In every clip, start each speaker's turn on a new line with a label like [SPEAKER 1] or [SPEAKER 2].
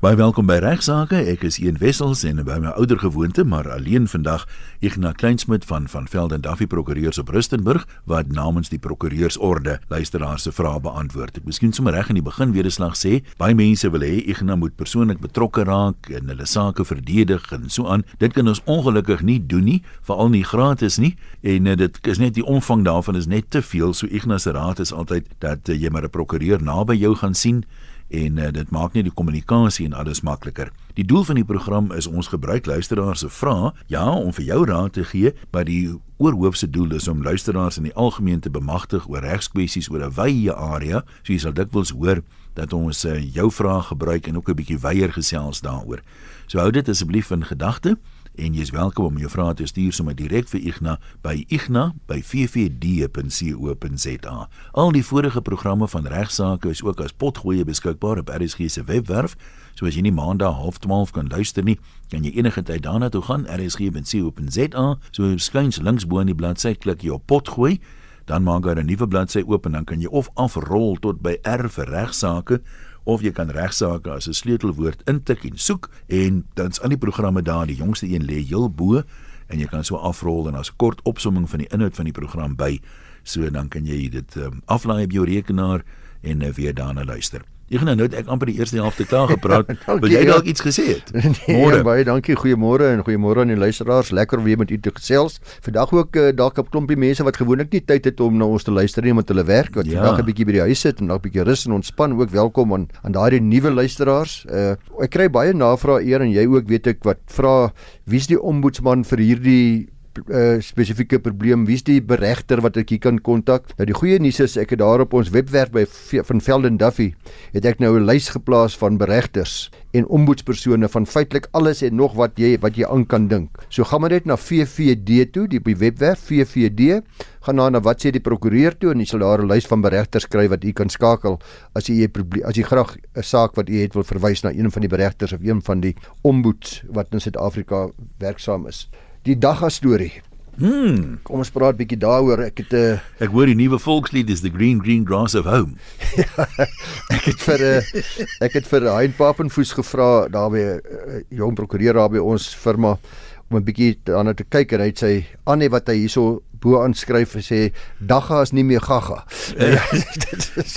[SPEAKER 1] Baie welkom by Regsake. Ek is Ian Wessels en by my ouer gewoonte, maar alleen vandag, Ignas Kleinsmid van van Velden Duffy Prokureurs op Rustenburg wat namens die Prokureursorde luisteraars se vrae beantwoord. Ek miskien sommer reg in die begin weer 'n slag sê, baie mense wil hê Ignas moet persoonlik betrokke raak en hulle sake verdedig en so aan. Dit kan ons ongelukkig nie doen nie, veral nie gratis nie. En uh, dit is net die omvang daarvan is net te veel. So Ignas se raad is altyd dat uh, jy maar 'n prokureur naby jou gaan sien en uh, dit maak net die kommunikasie en alles makliker. Die doel van die program is ons gebruik luisteraars se vrae, ja, om vir jou raad te gee, maar die oorhoofse doel is om luisteraars in die algemeen te bemagtig oor regskwessies oor 'n wye area, so jy sal dikwels hoor dat ons uh, jou vrae gebruik en ook 'n bietjie wyeer gesels daaroor. So hou dit asseblief in gedagte en jy is welkom om jou vrae te stuur sommer direk vir Igna by igna@ffd.co.za. Al die vorige programme van regsaake is ook as potgoeie beskikbaar op RSG se webwerf. So as jy nie maandag half 12 kan luister nie, kan jy enige tyd daarna toe gaan rsg.co.za. So skuins links bo in die bladsy klik jy op potgooi, dan maak daar 'n nuwe bladsy oop en dan kan jy of afrol tot by R vir regsaake of jy kan regsaake as 'n sleutelwoord intik en soek en dan's al die programme daar, die jongste een lê heel bo en jy kan so afrol en as 'n kort opsomming van die inhoud van die program by. So dan kan jy dit um, aflaai op jou rekenaar en uh, weer daarna luister. Ek nou net ek amper die eerste helfte klaar gepraat. Wil jy dalk iets gesê het?
[SPEAKER 2] Nee, môre baie dankie. Goeiemôre en goeiemôre aan die luisteraars. Lekker weer met u te gesels. Vandag ook uh, dalk 'n klompie mense wat gewoonlik nie tyd het om na ons te luister nie omdat hulle werk. Wat ja. vandag 'n bietjie by die huis sit en dalk 'n bietjie rus en ontspan. Ook welkom aan aan daardie nuwe luisteraars. Uh, ek kry baie navrae eer en jy ook weet ek wat vra wie's die ombudsman vir hierdie uh, spesifieke probleem, wie's die beregter wat ek hier kan kontak? Nou die goeie nuus is ek het daar op ons webwerf by van Velden Duffy het ek nou 'n lys geplaas van beregters en ombudspersone van feitelik alles en nog wat jy wat jy aan kan dink. So gaan maar net na VVD toe, die op die webwerf VVD, gaan na na wat sê die prokureur toe en jy sal daar 'n lys van beregters kry wat u kan skakel as jy 'n probleem as jy graag 'n saak wat u het wil verwys na een van die beregters of een van die ombuds wat in Suid-Afrika werksaam is die dagga storie.
[SPEAKER 1] Hmm,
[SPEAKER 2] kom ons praat bietjie daaroor. Ek het 'n uh,
[SPEAKER 1] eh, Ek hoor die nuwe volkslied is the green green grass of home.
[SPEAKER 2] ek het vir 'n uh, eh, ek het vir Hein Papenfoes gevra daar by 'n uh, eh, jong prokureur daar by ons firma om 'n bietjie daarna te kyk en hy het sy Anne wat hy hierso bo aanskryf en sê dagga is nie meer gaga.
[SPEAKER 1] dit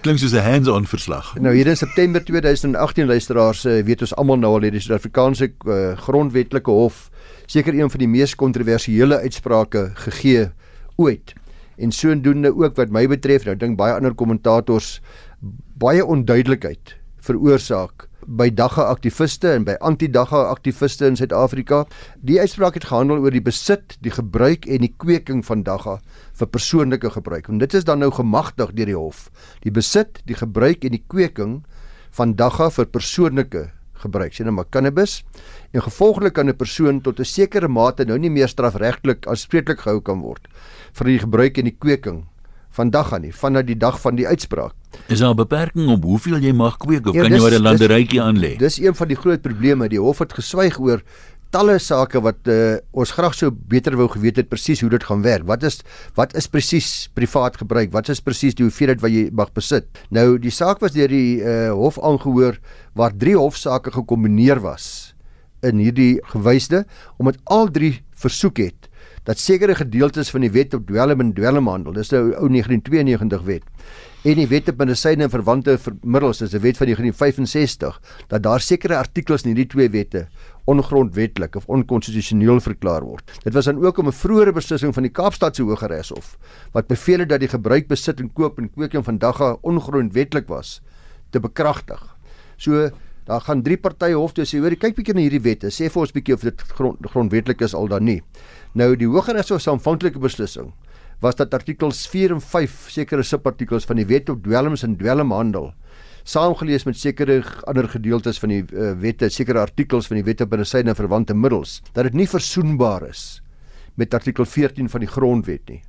[SPEAKER 1] klink soos 'n hands-on verslag.
[SPEAKER 2] Nou hier in September 2018 luisteraars weet ons almal nou al hierdie Suid-Afrikaanse uh, grondwetlike hof seker een van die mees kontroversiële uitsprake gegee ooit. En sodoende ook wat my betref, nou dink baie ander kommentators baie onduidelikheid veroorsaak by dagga aktiviste en by anti-dagga aktiviste in Suid-Afrika. Die uitspraak het gehandel oor die besit, die gebruik en die kweking van dagga vir persoonlike gebruik. En dit is dan nou gemagtig deur die hof. Die besit, die gebruik en die kweking van dagga vir persoonlike gebruik, sien nou maar cannabis en gevolglik kan 'n persoon tot 'n sekere mate nou nie meer strafregtelik aanspreeklik gehou kan word vir die gebruik en die kweking van dag aan nie vanuit die dag van die uitspraak.
[SPEAKER 1] Is daar 'n beperking op hoeveel jy mag kweek of ja, kan jy oor 'n landerytjie aanlê?
[SPEAKER 2] Dis een van die groot probleme. Die hof het geswyg oor talle sake wat uh, ons graag sou beter wou geweet het presies hoe dit gaan werk. Wat is wat is presies privaat gebruik? Wat is presies die hoeveelheid wat jy mag besit? Nou die saak was deur die uh, hof aangehoor waar drie hofsaake gekombineer was in hierdie gewyste omdat al drie versoek het dat sekere gedeeltes van die wet op dwelm en dwelmhandel, dis nou ou 1992 wet en die wet op medisyne en verwante middels, dis 'n wet van 1965, dat daar sekere artikels in hierdie twee wette ongrondwetlik of onkonstitusioneel verklaar word. Dit was dan ook om 'n vroeëre beslissing van die Kaapstadse Hooggeregshof wat beveel het dat die gebruik, besit en koop en kweeking van dagga ongrondwetlik was te bekragtig. So daar gaan drie partye hof toe sê hoor kyk bietjie na hierdie wette sê vir ons bietjie of dit grond, grondwetlik is al dan nie. Nou die Hooggeregshof se aanvanklike beslissing was dat artikels 4 en 5 sekere subartikels van die wet op dwelms en dwelmhandel saamgelees met sekere ander gedeeltes van die uh, wette, sekere artikels van die wette binne syne verwante middels, dat dit nie versoenbaar is met artikel 14 van die grondwet nie.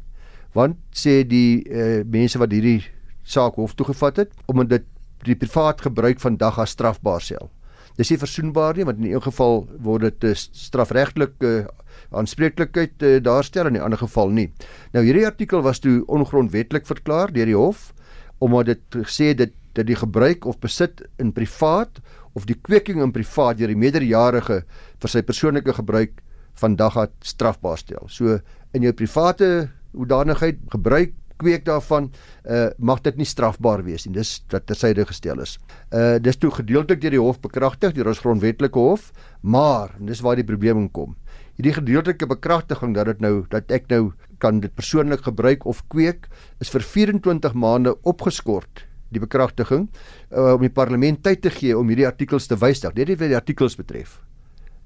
[SPEAKER 2] Want sê die uh, mense wat hierdie saak hof toe gevat het, omdat dit die privaat gebruik van dag as strafbaar sel. Dis nie versoenbaar nie, want in 'n geval word dit uh, strafregtelik uh, aanspreeklikheid uh, daarstel en in 'n ander geval nie. Nou hierdie artikel was toe ongrondwetlik verklaar deur die hof omdat dit gesê dit dat die gebruik of besit in privaat of die kweeking in privaat deur die meerderjarige vir sy persoonlike gebruik van dagga strafbaar stel. So in jou private hoedanigheid gebruik kweek daarvan uh mag dit nie strafbaar wees nie. Dis dat tersyde gestel is. Uh dis toe gedeeltelik deur die hof bekragtig deur ons grondwetlike hof, maar en dis waar die probleem kom. Hierdie gedeeltelike bekragtiging dat dit nou dat ek nou kan dit persoonlik gebruik of kweek is vir 24 maande opgeskort die bekragtiging uh, om die parlement tyd te gee om hierdie artikels te wysig. Dit is wat die artikels betref.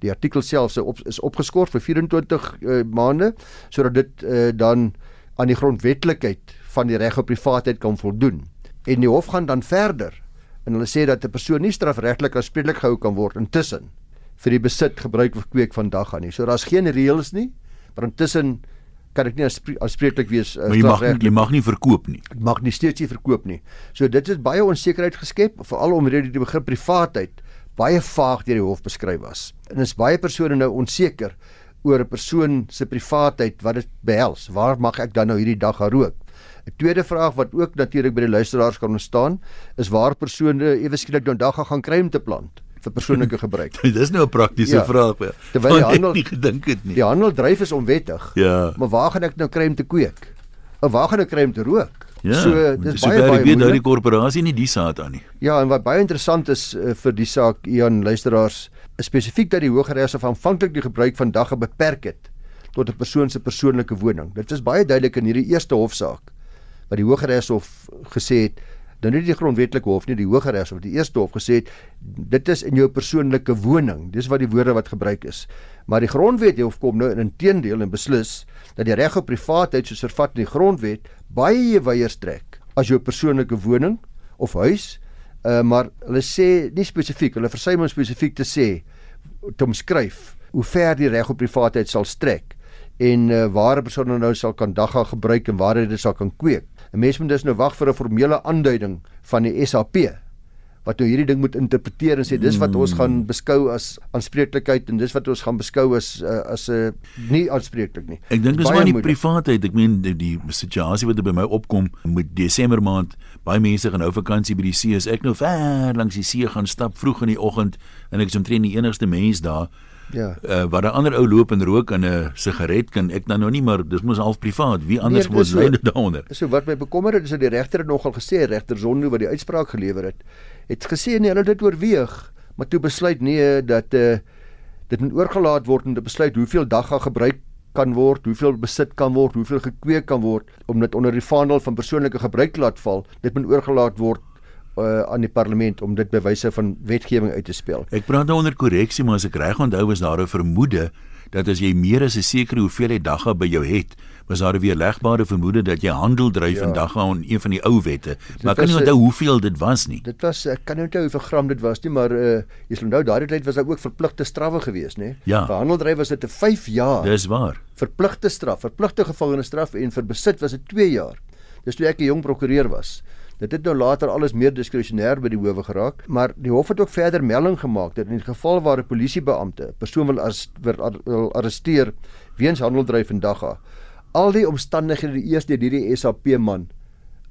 [SPEAKER 2] Die artikel self is op, is opgeskort vir 24 uh, maande sodat dit uh, dan aan die grondwetlikheid van die reg op privaatheid kan voldoen. En die hof gaan dan verder en hulle sê dat 'n persoon nie strafregtelik aanspreeklik gehou kan word intussen vir die besit, gebruik of kweek van dag aan nie. So daar's geen reëls nie, maar intussen kan ek nie aanspreeklik wees
[SPEAKER 1] uh, jy mag jy mag nie verkoop nie.
[SPEAKER 2] Ek mag nie steeds nie verkoop nie. So dit is baie onsekerheid geskep veral omdat die begrip privaatheid baie vaag deur die hof beskryf was. En is baie persone nou onseker oor 'n persoon se privaatheid wat dit behels. Waar mag ek dan nou hierdie dag gaan rook? 'n Tweede vraag wat ook natuurlik by die luisteraars kan ontstaan, is waar persone ewe skielik dan dag gaan kry om te plant vir persoonlike gebruik.
[SPEAKER 1] Dis nou 'n praktiese ja, vraag. Ja.
[SPEAKER 2] Terwyl die handel
[SPEAKER 1] nie gedink het nie.
[SPEAKER 2] Die handel dryf is onwettig.
[SPEAKER 1] Ja.
[SPEAKER 2] Maar waar gaan ek nou kry om te kweek? Of waar gaan ek kry om te rook?
[SPEAKER 1] Ja, so dis so baie baie weet nou die korporasie nie die saad aan nie.
[SPEAKER 2] Ja, en wat baie interessant is uh, vir die saak Ian luisteraars, is spesifiek dat die Hooggeregshof aanvanklik die gebruik van dagga beperk het tot 'n persoon se persoonlike woning. Dit is baie duidelik in hierdie eerste hofsaak wat die Hooggeregshof gesê het dan nie die grondwetlike hof nie die Hooggeregshof die eerste hof gesê het dit is in jou persoonlike woning. Dis wat die woorde wat gebruik is. Maar die grondwet hof kom nou in inteendeel en beslis dat die reg op privaatheid soos vervat in die grondwet baie wyer strek as jou persoonlike woning of huis uh, maar hulle sê nie spesifiek hulle versuim om spesifiek te sê te omskryf hoe ver die reg op privaatheid sal strek en uh, waar 'n persoon nou sal kan dagga gebruik en waar hy dit sal kan kweek. 'n Mens moet dus nou wag vir 'n formele aanduiding van die SAP wat nou hierdie ding moet interpreteer en sê dis wat ons gaan hmm. beskou as aanspreeklikheid en dis wat ons gaan beskou as uh, as 'n uh, nie aanspreeklik nie.
[SPEAKER 1] Ek dink dis maar die privaatheid. Ek meen die, die situasie wat er by my opkom met Desember maand, baie mense gaan nou vakansie by die see. As ek nou ver langs die see gaan stap vroeg in die oggend en ek is omtrent die enigste mens daar Ja. Uh, wat 'n ander ou loop en rook in 'n sigaret kan ek dan nou nie maar dis mos half privaat. Wie anders nee, moet so, lê daaronder?
[SPEAKER 2] So wat my bekommer het is dat die regter nogal gesê regter Zondo wat die uitspraak gelewer het, het gesê nee, hulle dit oorweeg, maar toe besluit nee dat uh, dit moet oorgelaat word om te besluit hoeveel dagga gebruik kan word, hoeveel besit kan word, hoeveel gekweek kan word om dit onder die vaandel van persoonlike gebruik laat val. Dit moet oorgelaat word uh, aan die parlement om dit bewyse van wetgewing uit te speel.
[SPEAKER 1] Ek praat nou onder korreksie, maar as ek reg onthou was daar 'n vermoede dat as jy meer as 'n sekere hoeveelheid dagga by jou het, was daar 'n weerlegbare vermoede dat jy handel dryf ja. in dagga aan een van die ou wette. Maar kan jy onthou hoeveel dit was nie?
[SPEAKER 2] Dit was ek kan nie onthou hoeveel gram dit was nie, maar uh, jy sal onthou daardie tyd was daar ook verpligte strawwe gewees, nê?
[SPEAKER 1] Ja.
[SPEAKER 2] Vir handel dryf was dit 'n 5 jaar.
[SPEAKER 1] Dis waar.
[SPEAKER 2] Verpligte straf, verpligte gevangenisstraf en vir besit was dit 2 jaar. Dis toe ek 'n jong prokureur was. Dit het nou later alles meer diskresionêr by die howe geraak, maar die hof het ook verder melding gemaak dat in die geval waar 'n polisiebeampte 'n persoon wil, as, wil arresteer weens handeldryf en dagga, al die omstandighede eers deur hierdie SAP man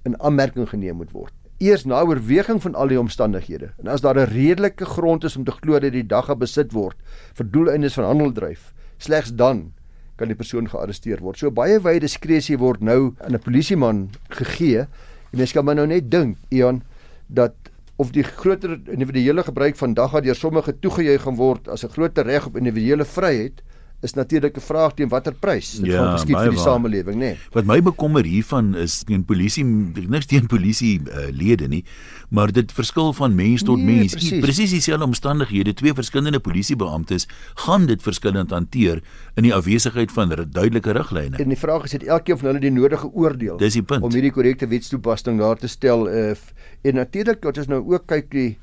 [SPEAKER 2] in aanmerking geneem moet word. Eers na oorweging van al die omstandighede en as daar 'n redelike grond is om te glo dat die dagga besit word vir doeleindes van handeldryf, slegs dan kan die persoon gearresteer word. So baie wye diskresie word nou aan 'n polisieman gegee En mens kan maar nou net dink, Ian, dat of die groter individuele gebruik van dagga deur sommige toegejuig gaan word as 'n groter reg op individuele vryheid is natuurlik 'n vraag teen watter prys dit ja, gaan geskied vir die samelewing, nê. Nee.
[SPEAKER 1] Wat my bekommer hiervan is teen polisie niks teen polisie uh, lede nie, maar dit verskil van mens tot nee, mens. Presies dieselfde omstandighede, twee verskillende polisiebeamptes gaan dit verskillend hanteer in die afwesigheid van duidelike riglyne.
[SPEAKER 2] En die vraag is het elkeen van hulle die nodige oordeel om hierdie korrekte wetstoepassing daar te stel uh, en natuurlik wat ons nou ook kyk die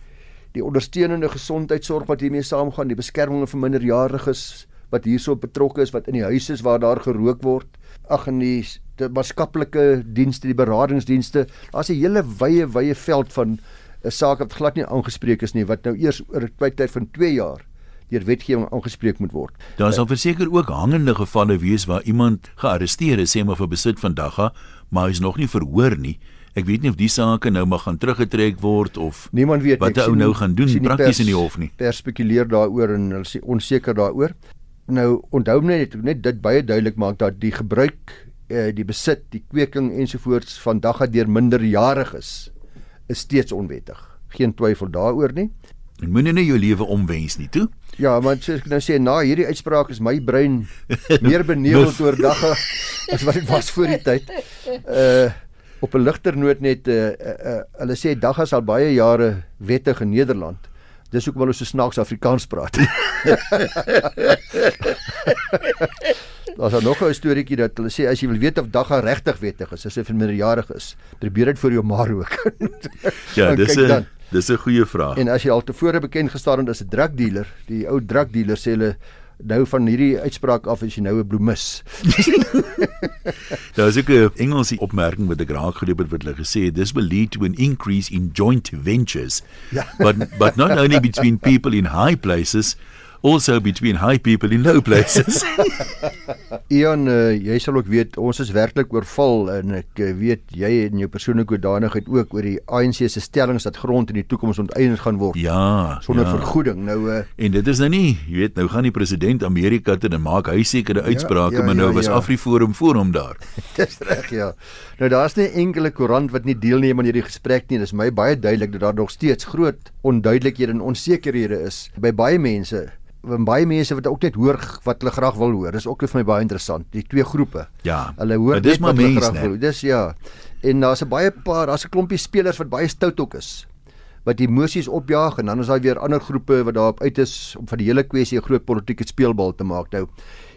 [SPEAKER 2] die ondersteunende gesondheidsorg wat hiermee saamgaan, die beskerming van minderjariges wat hierso betrokke is wat in die huise is waar daar gerook word. Ag in die, die maatskaplike dienste, die beradingsdienste. Daar's 'n hele wye wye veld van 'n saak wat glad nie aangespreek is nie wat nou eers oor 'n tyd van 2 jaar deur wetgewing aangespreek moet word.
[SPEAKER 1] Daar sal verseker ook hangende gevalle wees waar iemand gearresteer is sê maar vir besit van dagga, maar is nog nie verhoor nie Ek weet nie of die sake nou mag gaan teruggetrek word of
[SPEAKER 2] niemand weet
[SPEAKER 1] wat ou nou gaan doen prakties in die hof nie.
[SPEAKER 2] Per spekuleer daaroor en hulle sê onseker daaroor. Nou onthou net net dit baie duidelik maak dat die gebruik eh, die besit, die kweking ensovoorts van dagga deur minderjariges is steeds onwettig. Geen twyfel daaroor nie.
[SPEAKER 1] En moenie net jou lewe omwens nie, toe.
[SPEAKER 2] Ja, maar soos ek nou sê, na hierdie uitspraak is my brein meer beneveld oor dagga as wat dit was voor die tyd. Uh op 'n ligter noot net uh, uh, uh hulle sê dagga sal baie jare wettig in Nederland. Dis hoekom hulle so snaaks Afrikaans praat. Daar's nog 'n storieetjie dat hulle sê as jy wil weet of dagga regtig wettig is, as hy vir minderjarig is, probeer dit vir jou maar ook.
[SPEAKER 1] ja, dis 'n dis 'n goeie vraag.
[SPEAKER 2] En as jy al tevore bekend gestaan het as 'n drugdealer, die ou drugdealer sê hulle nou van hierdie uitspraak af is jy nou 'n bloemis.
[SPEAKER 1] Daar is ook 'n Engelse opmerking wat ek raak geloop het wat hulle gesê het, this will lead to an increase in joint ventures. Ja. but but not only between people in high places also between high people in low places.
[SPEAKER 2] Ian, uh, jy sal ook weet ons is werklik oorval en ek uh, weet jy en jou persoonlike hoedanigheid ook oor die ANC se stellings dat grond in die toekoms onteien gaan word.
[SPEAKER 1] Ja,
[SPEAKER 2] sonder
[SPEAKER 1] ja.
[SPEAKER 2] vergoeding. Nou uh,
[SPEAKER 1] en dit is nou nie, jy weet, nou gaan die president Amerika toe en maak hy sekere ja, uitsprake, ja, ja, maar nou ja, was ja. Afriforum voor hom daar.
[SPEAKER 2] Dis reg, ja. Nou daar's nie enkele koerant wat nie deelneem aan hierdie gesprek nie. Dit is my baie duidelik dat daar nog steeds groot onduidelikhede en onsekerhede is by baie mense baie mense wat ook net hoor wat hulle graag wil hoor. Dis ook vir my baie interessant. Die twee groepe.
[SPEAKER 1] Ja.
[SPEAKER 2] Hulle hoor
[SPEAKER 1] dis maar mense.
[SPEAKER 2] Dis ja. En daar's 'n baie paar, daar's 'n klompie spelers wat baie stout ook is. Wat emosies opjaag en dan is daar weer ander groepe wat daarop uit is om van die hele kwessie 'n groot politieke speelbal te maak. Nou,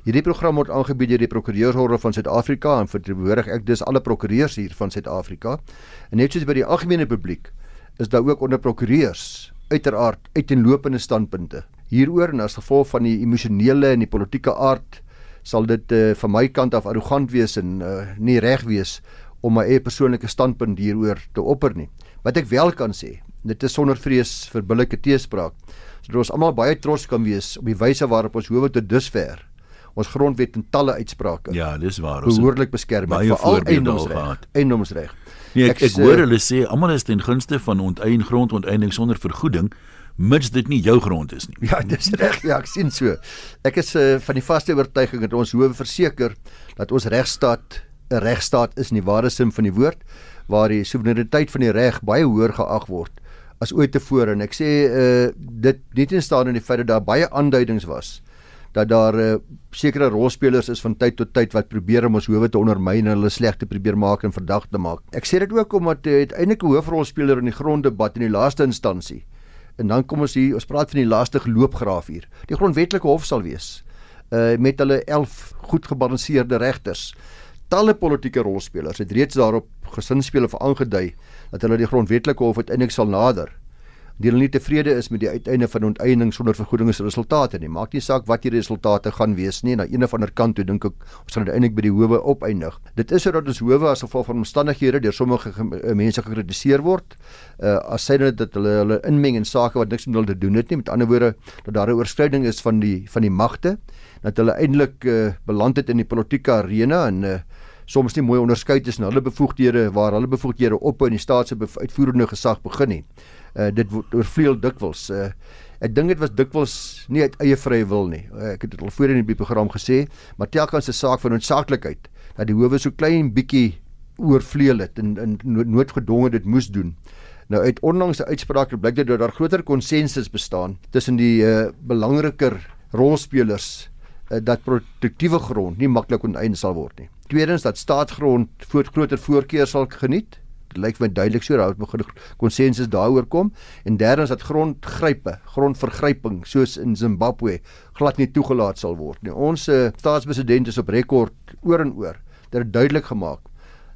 [SPEAKER 2] hierdie program word aangebied deur die Prokureursorde van Suid-Afrika en verteenwoordig ek dis alle prokureurs hier van Suid-Afrika. En net soos by die algemene publiek is daar ook onder prokureurs uiteraard uiteenlopende standpunte hieroor en as gevolg van die emosionele en die politieke aard sal dit uh, van my kant af arrogant wees en uh, nie reg wees om my eie persoonlike standpunt hieroor te opper nie. Wat ek wel kan sê, dit is sonder vrees vir billike teespraak. Sodat ons almal baie trots kan wees op die wyse waarop ons howe tot dusver ons grondwet en talle uitsprake.
[SPEAKER 1] Ja, dis waar.
[SPEAKER 2] Behoorlik beskerm het vir al eiendomsreg. Eiendomsreg.
[SPEAKER 1] Nee, ek ek, ek hoor hulle sê almal is ten gunste van onteien grondonteeneming sonder vergoeding mits dit nie jou grond is nie.
[SPEAKER 2] Ja, dis reg. Ja, ek sien so. Ek is uh, van die vaste oortuiging dat ons hoewe verseker dat ons regstaat 'n regstaat is in die ware sin van die woord waar die soewereiniteit van die reg baie hoër geag word as ooit tevore en ek sê uh, dit nie ten staan in die feit dat daar baie aanduidings was dat daar uh, sekere rolspelers is van tyd tot tyd wat probeer om ons howe te ondermyn en hulle sleg te probeer maak en verdag te maak. Ek sê dit ook omdat uh, uiteindelik 'n hoofrolspeler in die gronddebat in die laaste instansie En dan kom ons hier, ons praat van die laaste loopgraaf hier. Die grondwetlike hof sal wees uh met hulle 11 goed gebalanseerde regters. Talle politieke rolspelers het reeds daarop gesinspel of aangedui dat hulle die grondwetlike hof uiteindelik sal nader die hulle nie tevrede is met die uiteinde van onteiening sonder vergoedingsresultate nie. Maak nie saak wat die resultate gaan wees nie. Na een of ander kant toe dink ek ons gaan uiteindelik by die howe opeindig. Dit is sodat ons howe as gevolg van omstandighede deur sommige uh, mense gekritiseer word. Uh as dit dat hulle hulle inmeng in sake wat niks met hulle te doen het nie. Met ander woorde dat daar 'n oorskriding is van die van die magte dat hulle eintlik uh, beland het in die politieke arena en uh, soms nie mooi onderskei tussen hulle bevoegdhede waar hulle bevoegdhede op in die staatse uitvoerende gesag begin nie uh, dit oorvleuel dikwels. Uh, ek dink dit was dikwels nie uit eie vrye wil nie. Uh, ek het dit al voorheen in die program gesê, maar telkens 'n saak van noodsaaklikheid dat die howe so klein bietjie oorvleuel het en in noodgedwonge dit moes doen. Nou uit onlangse uitsprake blyk dit dat daar groter konsensus bestaan tussen die uh, belangriker rolspelers uh, dat produktiewe grond nie maklik onteien sal word nie. Tweedens dat staatsgrond voort groter voorkeur sal geniet lyk my duidelik so daar begin konsensus daaroor kom en derdens dat grondgrype, grondvergryping soos in Zimbabwe glad nie toegelaat sal word nie. Ons uh, staatspresident is op rekord oor en oor dit duidelik gemaak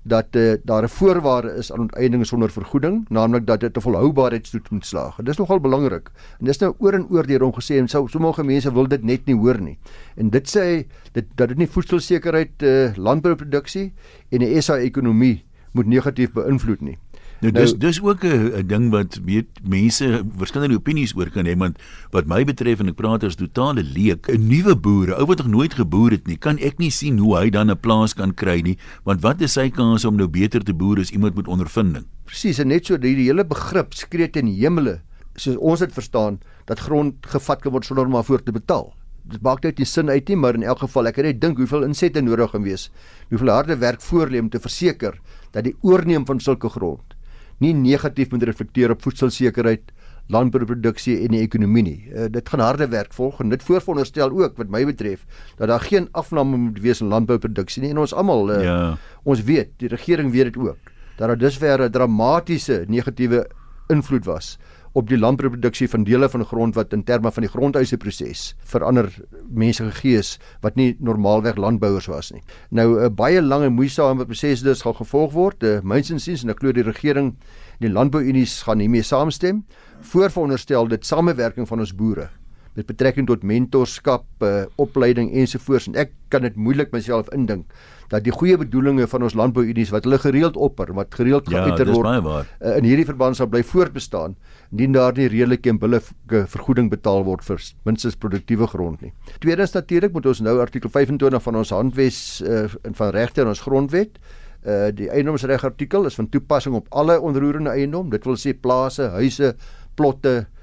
[SPEAKER 2] dat uh, daar 'n voorwaarde is aan onteiening sonder vergoeding, naamlik dat dit 'n volhoubaarheidstoet moet slaag. En dis nogal belangrik. En dis nou oor en oor deur hom gesê en sou sommige mense wil dit net nie hoor nie. En dit sê dit dat dit nie voedselsekerheid uh, landbouproduksie en die SA ekonomie moet negatief beïnvloed nie.
[SPEAKER 1] Nou dis nou, dis ook 'n ding wat weet mense verskillende opinies oor kan hê want wat my betref en ek praat as totale leek 'n nuwe boer ou wat nog nooit geboer het nie kan ek nie sien hoe hy dan 'n plaas kan kry nie want wat is sy kans om nou beter te boer as iemand met ondervinding
[SPEAKER 2] Presies en net so die, die hele begrip skree teen die hemele soos ons dit verstaan dat grond gevat kan word sonder om maar voor te betaal dit maak net nie sin uit nie, maar in elk geval ek kan net dink hoeveel insette nodig gaan wees. Hoeveel harde werk voorlê om te verseker dat die oorneem van sulke grond nie negatief moet reflekteer op voedselsekerheid, landbouproduksie en die ekonomie nie. Uh, dit gaan harde werk volg en dit vooronderstel ook wat my betref dat daar geen afname moet wees in landbouproduksie nie en ons almal uh, ja. ons weet, die regering weet dit ook dat daar dusver 'n dramatiese negatiewe invloed was op die landbouproduksie van dele van grond wat in terme van die grondhuise proses verander mense gees wat nie normaalweg landbouers was nie. Nou 'n baie lang en moeisame proses dus gaan gevolg word. Uh, Myns insiens en ek glo die regering en die landbouunies gaan hiermee saamstem. Voorveronderstel dit samewerking van ons boere met betrekking tot mentorskap, uh, opleiding ensovoorts en ek kan dit moeilik myself indink dat die goeie bedoelings van ons landbouunies wat hulle gereeld opper, wat gereeld
[SPEAKER 1] ja,
[SPEAKER 2] geuiter word uh, in hierdie verband sal bly voortbestaan indien daar nie redelike en billike vergoeding betaal word vir minstens produktiewe grond nie. Tweedens natuurlik moet ons nou artikel 25 van ons handwes uh, van regte in ons grondwet Uh die eiendomsreg artikel is van toepassing op alle onroerende eiendom. Dit wil sê plase, huise, plotte, uh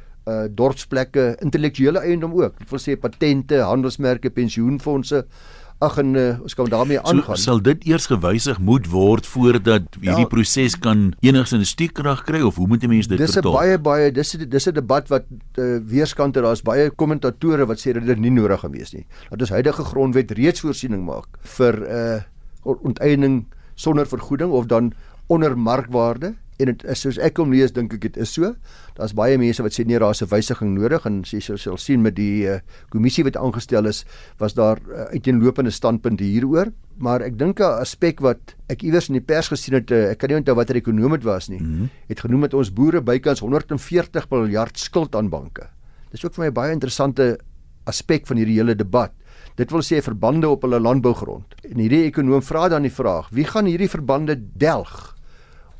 [SPEAKER 2] dorpsplekke, intellektuele eiendom ook. Dit wil sê patente, handelsmerke, pensioenfonde. Ag en uh, ons kan daarmee aangaan.
[SPEAKER 1] So, sal dit eers gewysig moet word voordat hierdie ja, proses kan enigsins stuurkrag kry of hoe moet 'n mens dit
[SPEAKER 2] dis
[SPEAKER 1] vertol?
[SPEAKER 2] Dis 'n baie baie dis dis 'n debat wat uh, weerskante daar's baie kommentatore wat sê dat dit nie nodig gaan wees nie. Dat ons huidige grondwet reeds voorsiening maak vir 'n uh, onteiening sonder vergoeding of dan onder markwaarde en dit is soos ek hom lees dink ek dit is so. Daar's baie mense wat sê nee, daar's 'n wysiging nodig en sies jy sal sien met die uh, kommissie wat aangestel is, was daar uh, uiteenlopende standpunte hieroor, maar ek dink 'n aspek wat ek iewers in die pers gesien het, uh, ek kan nie onthou watter ekonom dit was nie, mm -hmm. het genoem dat ons boere bykans 140 miljard skuld aan banke. Dis ook vir my 'n baie interessante aspek van hierdie hele debat. Dit wil sê verbande op hulle landbougrond. En hierdie ekonom vra dan die vraag: Wie gaan hierdie verbande delg?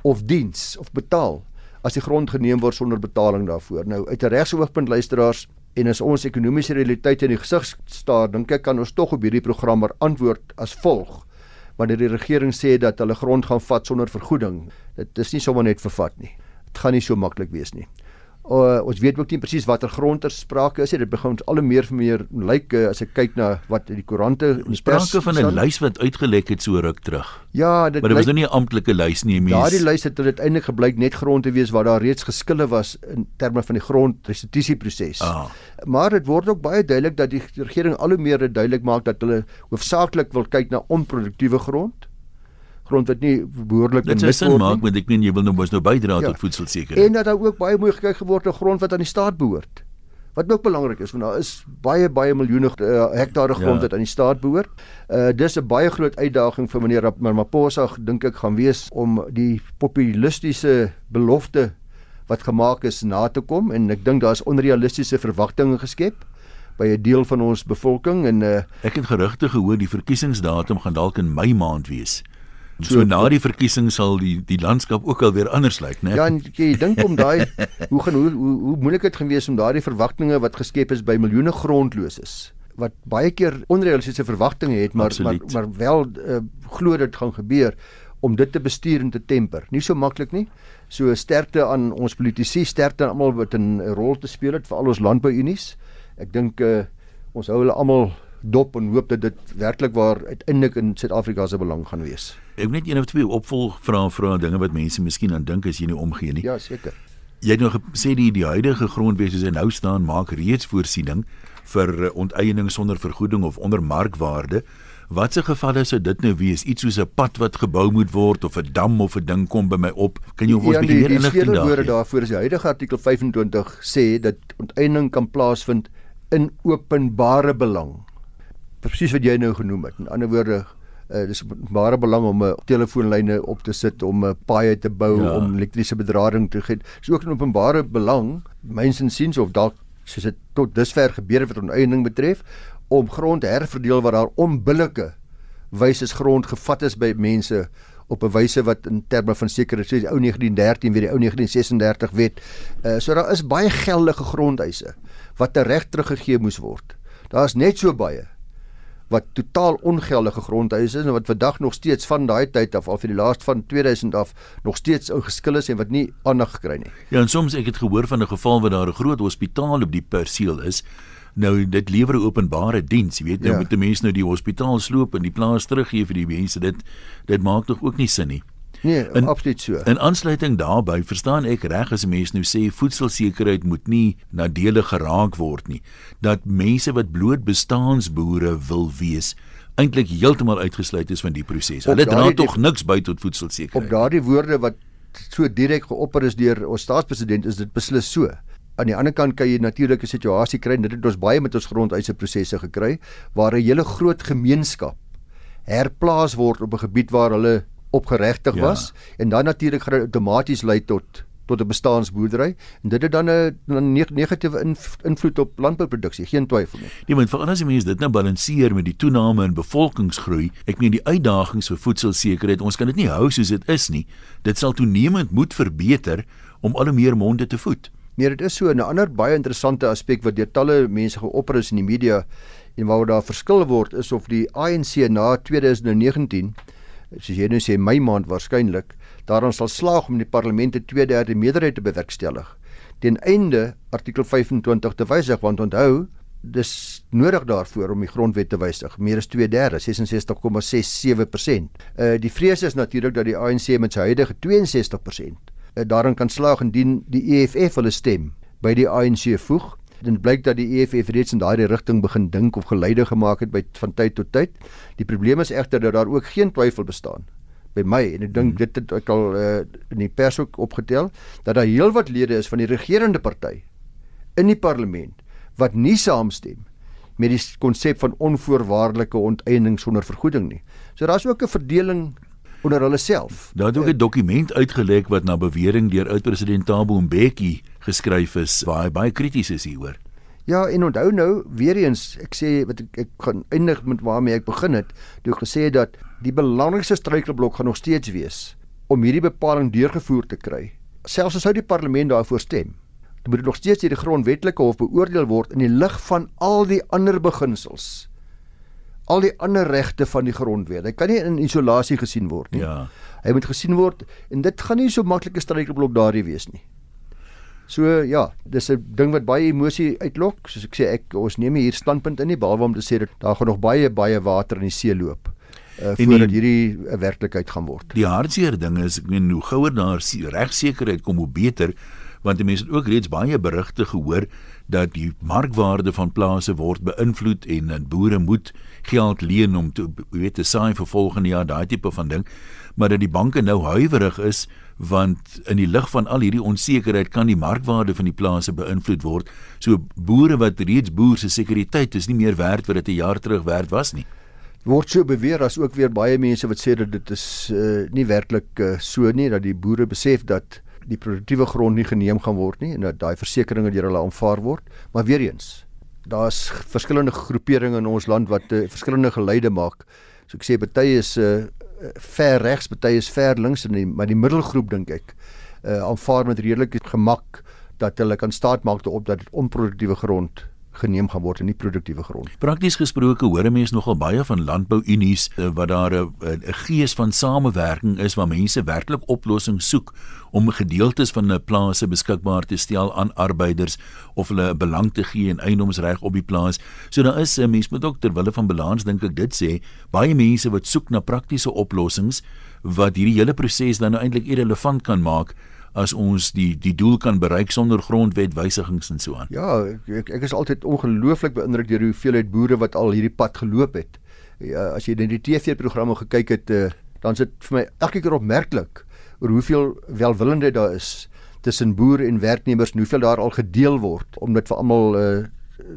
[SPEAKER 2] Of diens of betaal as die grond geneem word sonder betaling daarvoor. Nou uit 'n regsoogpunt luisteraars en as ons ekonomiese realiteite in die gesig staar, dink ek kan ons tog op hierdie program maar antwoord as volg. Wanneer die regering sê dat hulle grond gaan vat sonder vergoeding, dit is nie sommer net vervat nie. Dit gaan nie so maklik wees nie. Uh, ons weet ook nie presies watter gronder sprake is nie. Dit begin al hoe meer vir meer lyk uh, as ek kyk na wat die koerante
[SPEAKER 1] sprake van 'n lys wat uitgelek het so ruk terug.
[SPEAKER 2] Ja,
[SPEAKER 1] dit Maar dit was nou nie 'n amptelike lys nie, mens.
[SPEAKER 2] Daardie lys het uiteindelik gebleik net grond te wees waar daar reeds geskille was in terme van die grondrestitusieproses. Ah. Maar dit word ook baie duidelik dat die regering al hoe meer duidelik maak dat hulle hoofsaaklik wil kyk na onproduktiewe grond grond wat nie behoorlik
[SPEAKER 1] benut word nie. Dit is maak want ek meen jy wil nou mos nou bydra ja. tot voedselsekerheid.
[SPEAKER 2] En dat daar ook baie mooi gekyk geword na grond wat aan die staat behoort. Wat ook belangrik is want daar is baie baie miljoene uh, hektare grond ja. wat aan die staat behoort. Uh dis 'n baie groot uitdaging vir meneer Ramaphosa dink ek gaan wees om die populistiese belofte wat gemaak is na te kom en ek dink daar's onrealistiese verwagtinge geskep by 'n deel van ons bevolking en uh,
[SPEAKER 1] ek het gerugte gehoor die verkiesingsdatum gaan dalk in Mei maand wees. So na die verkiesing sal die die landskap ook al weer anders lyk, né?
[SPEAKER 2] Ja, jy dink om daai hoe gaan hoe hoe, hoe moeilik dit gaan wees om daardie verwagtinge wat geskep is by miljoene grondloses wat baie keer onrealistiese verwagtinge het, maar Absoluut. maar maar wel uh, glo dit gaan gebeur om dit te bestuur en te temper. Nie so maklik nie. So sterkte aan ons politici, sterkte aan almal wat 'n rol te speel het vir al ons landbouunies. Ek dink uh, ons hou hulle almal dop en hoop dat dit werklik waar uiteindelik in Suid-Afrika se belang gaan wees.
[SPEAKER 1] Ek net een of twee opvolgvrae vra dinge wat mense miskien aan dink as jy nie omgee nie.
[SPEAKER 2] Ja, seker.
[SPEAKER 1] Jy het nog gesê die die huidige grondwet soos hy nou staan maak reeds voorsiening vir eh, onteiening sonder vergoeding of onder markwaarde. Watse gevalle sou dit nou wees? Iets soos 'n pad wat gebou moet word of 'n dam of 'n ding kom by my op. Kan jy ons ja, bietjie meer inligting
[SPEAKER 2] daar? Die daarvoor is die huidige artikel 25 sê dat onteiening kan plaasvind in openbare belang presies wat jy nou genoem het. In ander woorde, uh, dis baie belang om 'n uh, telefoonlyne op te sit, om 'n uh, paaie te bou, ja. om elektriese bedrading te gee. Dis ook 'n openbare belang, myns en siens of dalk soos dit tot dusver gebeur het wat oneiening betref, om grond herverdeel waar daar onbillike wyse grond gevat is by mense op 'n wyse wat in terme van sekere soos die ou 1913 weer die ou 1936 wet. Uh so daar is baie geldige grondeise wat tereg teruggegee moes word. Daar's net so baie wat totaal ongeldige grondeise is en wat vandag nog steeds van daai tyd af al vir die laaste van 2000 af nog steeds ou geskil is en wat nie aandag gekry nie.
[SPEAKER 1] Ja, en soms ek het gehoor van 'n geval waar daar 'n groot hospitaal op die perseel is. Nou dit lewer 'n openbare diens, jy weet nou ja. moet die mense nou die hospitaal sloop en die plaas teruggee vir die mense. Dit dit maak tog ook nie sin nie.
[SPEAKER 2] Nee, in, absoluut so.
[SPEAKER 1] In aansluiting daarbey, verstaan ek reg as mense nou sê voedselsekerheid moet nie nadelig geraak word nie, dat mense wat bloot bestaansboere wil wees, eintlik heeltemal uitgesluit is van die proses. Hulle dra tog niks by tot voedselsekerheid.
[SPEAKER 2] Op daardie woorde wat so direk geopper is deur ons staatspresident is dit beslis so. Aan die ander kant kan jy natuurlik 'n situasie kry, dit het ons baie met ons grondeise prosesse gekry waar 'n hele groot gemeenskap herplaas word op 'n gebied waar hulle opgeregtig ja. was en dan natuurlik gaan dit outomaties lei tot tot 'n bestaansboerdery en dit het dan 'n negatiewe invloed op landbouproduksie, geen twyfel nie.
[SPEAKER 1] Nee, want veral as jy mens dit nou balanseer met die toename in bevolkingsgroei, ek meen die uitdagings vir voedselsekerheid, ons kan dit nie hou soos dit is nie. Dit sal toenemend moet verbeter om al hoe meer monde te voed.
[SPEAKER 2] Nee, dit is so 'n ander baie interessante aspek wat deur talle mense geopper is in die media en waaroor daar verskil word is of die ANC na 2019 soos jy nou sê my maand waarskynlik daaraan sal slaag om die parlement 'n 2/3 meerderheid te bewerkstellig ten einde artikel 25 te wysig want onthou dis nodig daarvoor om die grondwet te wysig meer as 2/3 66,67%. Uh die vrees is natuurlik dat die ANC met sy huidige 62% uh, daarin kan slaag indien die EFF hulle stem by die ANC voeg Dit blyk dat die EFF reeds in daardie rigting begin dink of geleide gemaak het by van tyd tot tyd. Die probleem is egter dat daar ook geen twyfel bestaan by my en ek dink hmm. dit het ek al uh, in die pers ook opgetel dat daar heelwat lede is van die regerende party in die parlement wat nie saamstem met die konsep van onvoorwaardelike onteiening sonder vergoeding nie. So daar's ook 'n verdeling onder hulle self.
[SPEAKER 1] Daar het ook 'n dokument uitgelek wat na bewering deur oud-president Thabo Mbeki geskryf is waar hy baie krities is hieroor.
[SPEAKER 2] Ja, en onthou nou weer eens, ek sê wat ek, ek gaan eindig met waarmee ek begin het, toe gesê dat die belangrikste struikelblok gaan nog steeds wees om hierdie bepaling deurgevoer te kry. Selfs as sou die parlement daarvoor stem, dan moet dit nog steeds deur die grondwetlike hof beoordeel word in die lig van al die ander beginsels al die ander regte van die grondwet. Hy kan nie in isolasie gesien word nie.
[SPEAKER 1] Ja.
[SPEAKER 2] Hy moet gesien word en dit gaan nie so maklike struikelblok daardie wees nie. So ja, dis 'n ding wat baie emosie uitlok. Soos ek sê, ek ons neem hier standpunt in nie behalwe om te sê dat daar gaan nog baie baie water in die see loop uh, voordat hierdie 'n uh, werklikheid gaan word.
[SPEAKER 1] Die hartseer ding is, ek meen hoe gouer daar regsekerheid kom hoe beter want die mense het ook reeds baie berigte gehoor dat die markwaarde van plase word beïnvloed en dat boere moet geld leen om te weet te saai vir volgende jaar daai tipe van ding. Maar dat die banke nou huiwerig is want in die lig van al hierdie onsekerheid kan die markwaarde van die plase beïnvloed word. So boere wat reeds boer se sekuriteit is nie meer werd wat dit 'n jaar terug werd was nie.
[SPEAKER 2] Word so beweer as ook weer baie mense wat sê dat dit is uh, nie werklik uh, so nie dat die boere besef dat die produktiewe grond nie geneem gaan word nie en dat daai versekerings deur hulle aanvaar word. Maar weer eens, daar's verskillende groeperinge in ons land wat uh, verskillende geleide maak. So ek sê party is uh, ver regs, party is ver links en die, maar die middelgroep dink ek uh, aanvaar met redelike gemak dat hulle kan staat maak op dat dit onproduktiewe grond geneem gaan word in nie produktiewe grond.
[SPEAKER 1] Prakties gesproke hoor 'n mens nogal baie van landbouunies eh, wat daar 'n gees van samewerking is waar mense werklik oplossings soek om gedeeltes van 'n plaas beskikbaar te stel aan arbeiders of hulle belang te gee en eiendomsreg op die plaas. So daar is 'n mens moet ook ter wille van balans dink ek dit sê, baie mense wat soek na praktiese oplossings wat hierdie hele proses dan nou eintlik irrelevant kan maak as ons die die doel kan bereik sonder grondwetwysigings en so aan.
[SPEAKER 2] Ja, ek ek is altyd ongelooflik beïndruk deur die hoeveelheid boere wat al hierdie pad geloop het. Ja, as jy net die TV-programme gekyk het, uh, dan is dit vir my elke keer opmerklik oor hoeveel welwillendheid daar is tussen boere en werknemers en hoeveel daar al gedeel word om dit vir almal uh,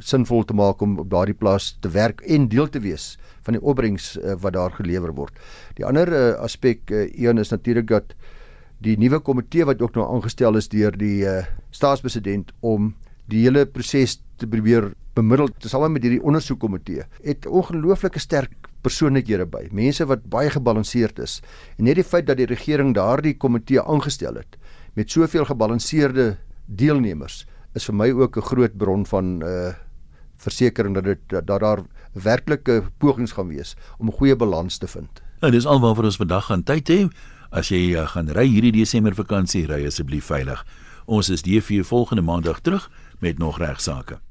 [SPEAKER 2] sinvol te maak om op daardie plaas te werk en deel te wees van die opbrengs uh, wat daar gelewer word. Die ander uh, aspek uh, een is natuurlik dat die nuwe komitee wat ook nou aangestel is deur die uh, staatspresident om die hele proses te probeer bemiddel tesame met hierdie ondersoekkomitee het ongelooflike sterk persoonlikhede by, mense wat baie gebalanseerd is. En net die feit dat die regering daardie komitee aangestel het met soveel gebalanseerde deelnemers is vir my ook 'n groot bron van uh versekering dat dit dat daar werklike pogings gaan wees om 'n goeie balans te vind.
[SPEAKER 1] Nou dis alwaar ons vandag gaan tyd hê. As jy uh, gaan ry hierdie Desember vakansie, ry asseblief veilig. Ons is DV volgende maandag terug met nog regsaake.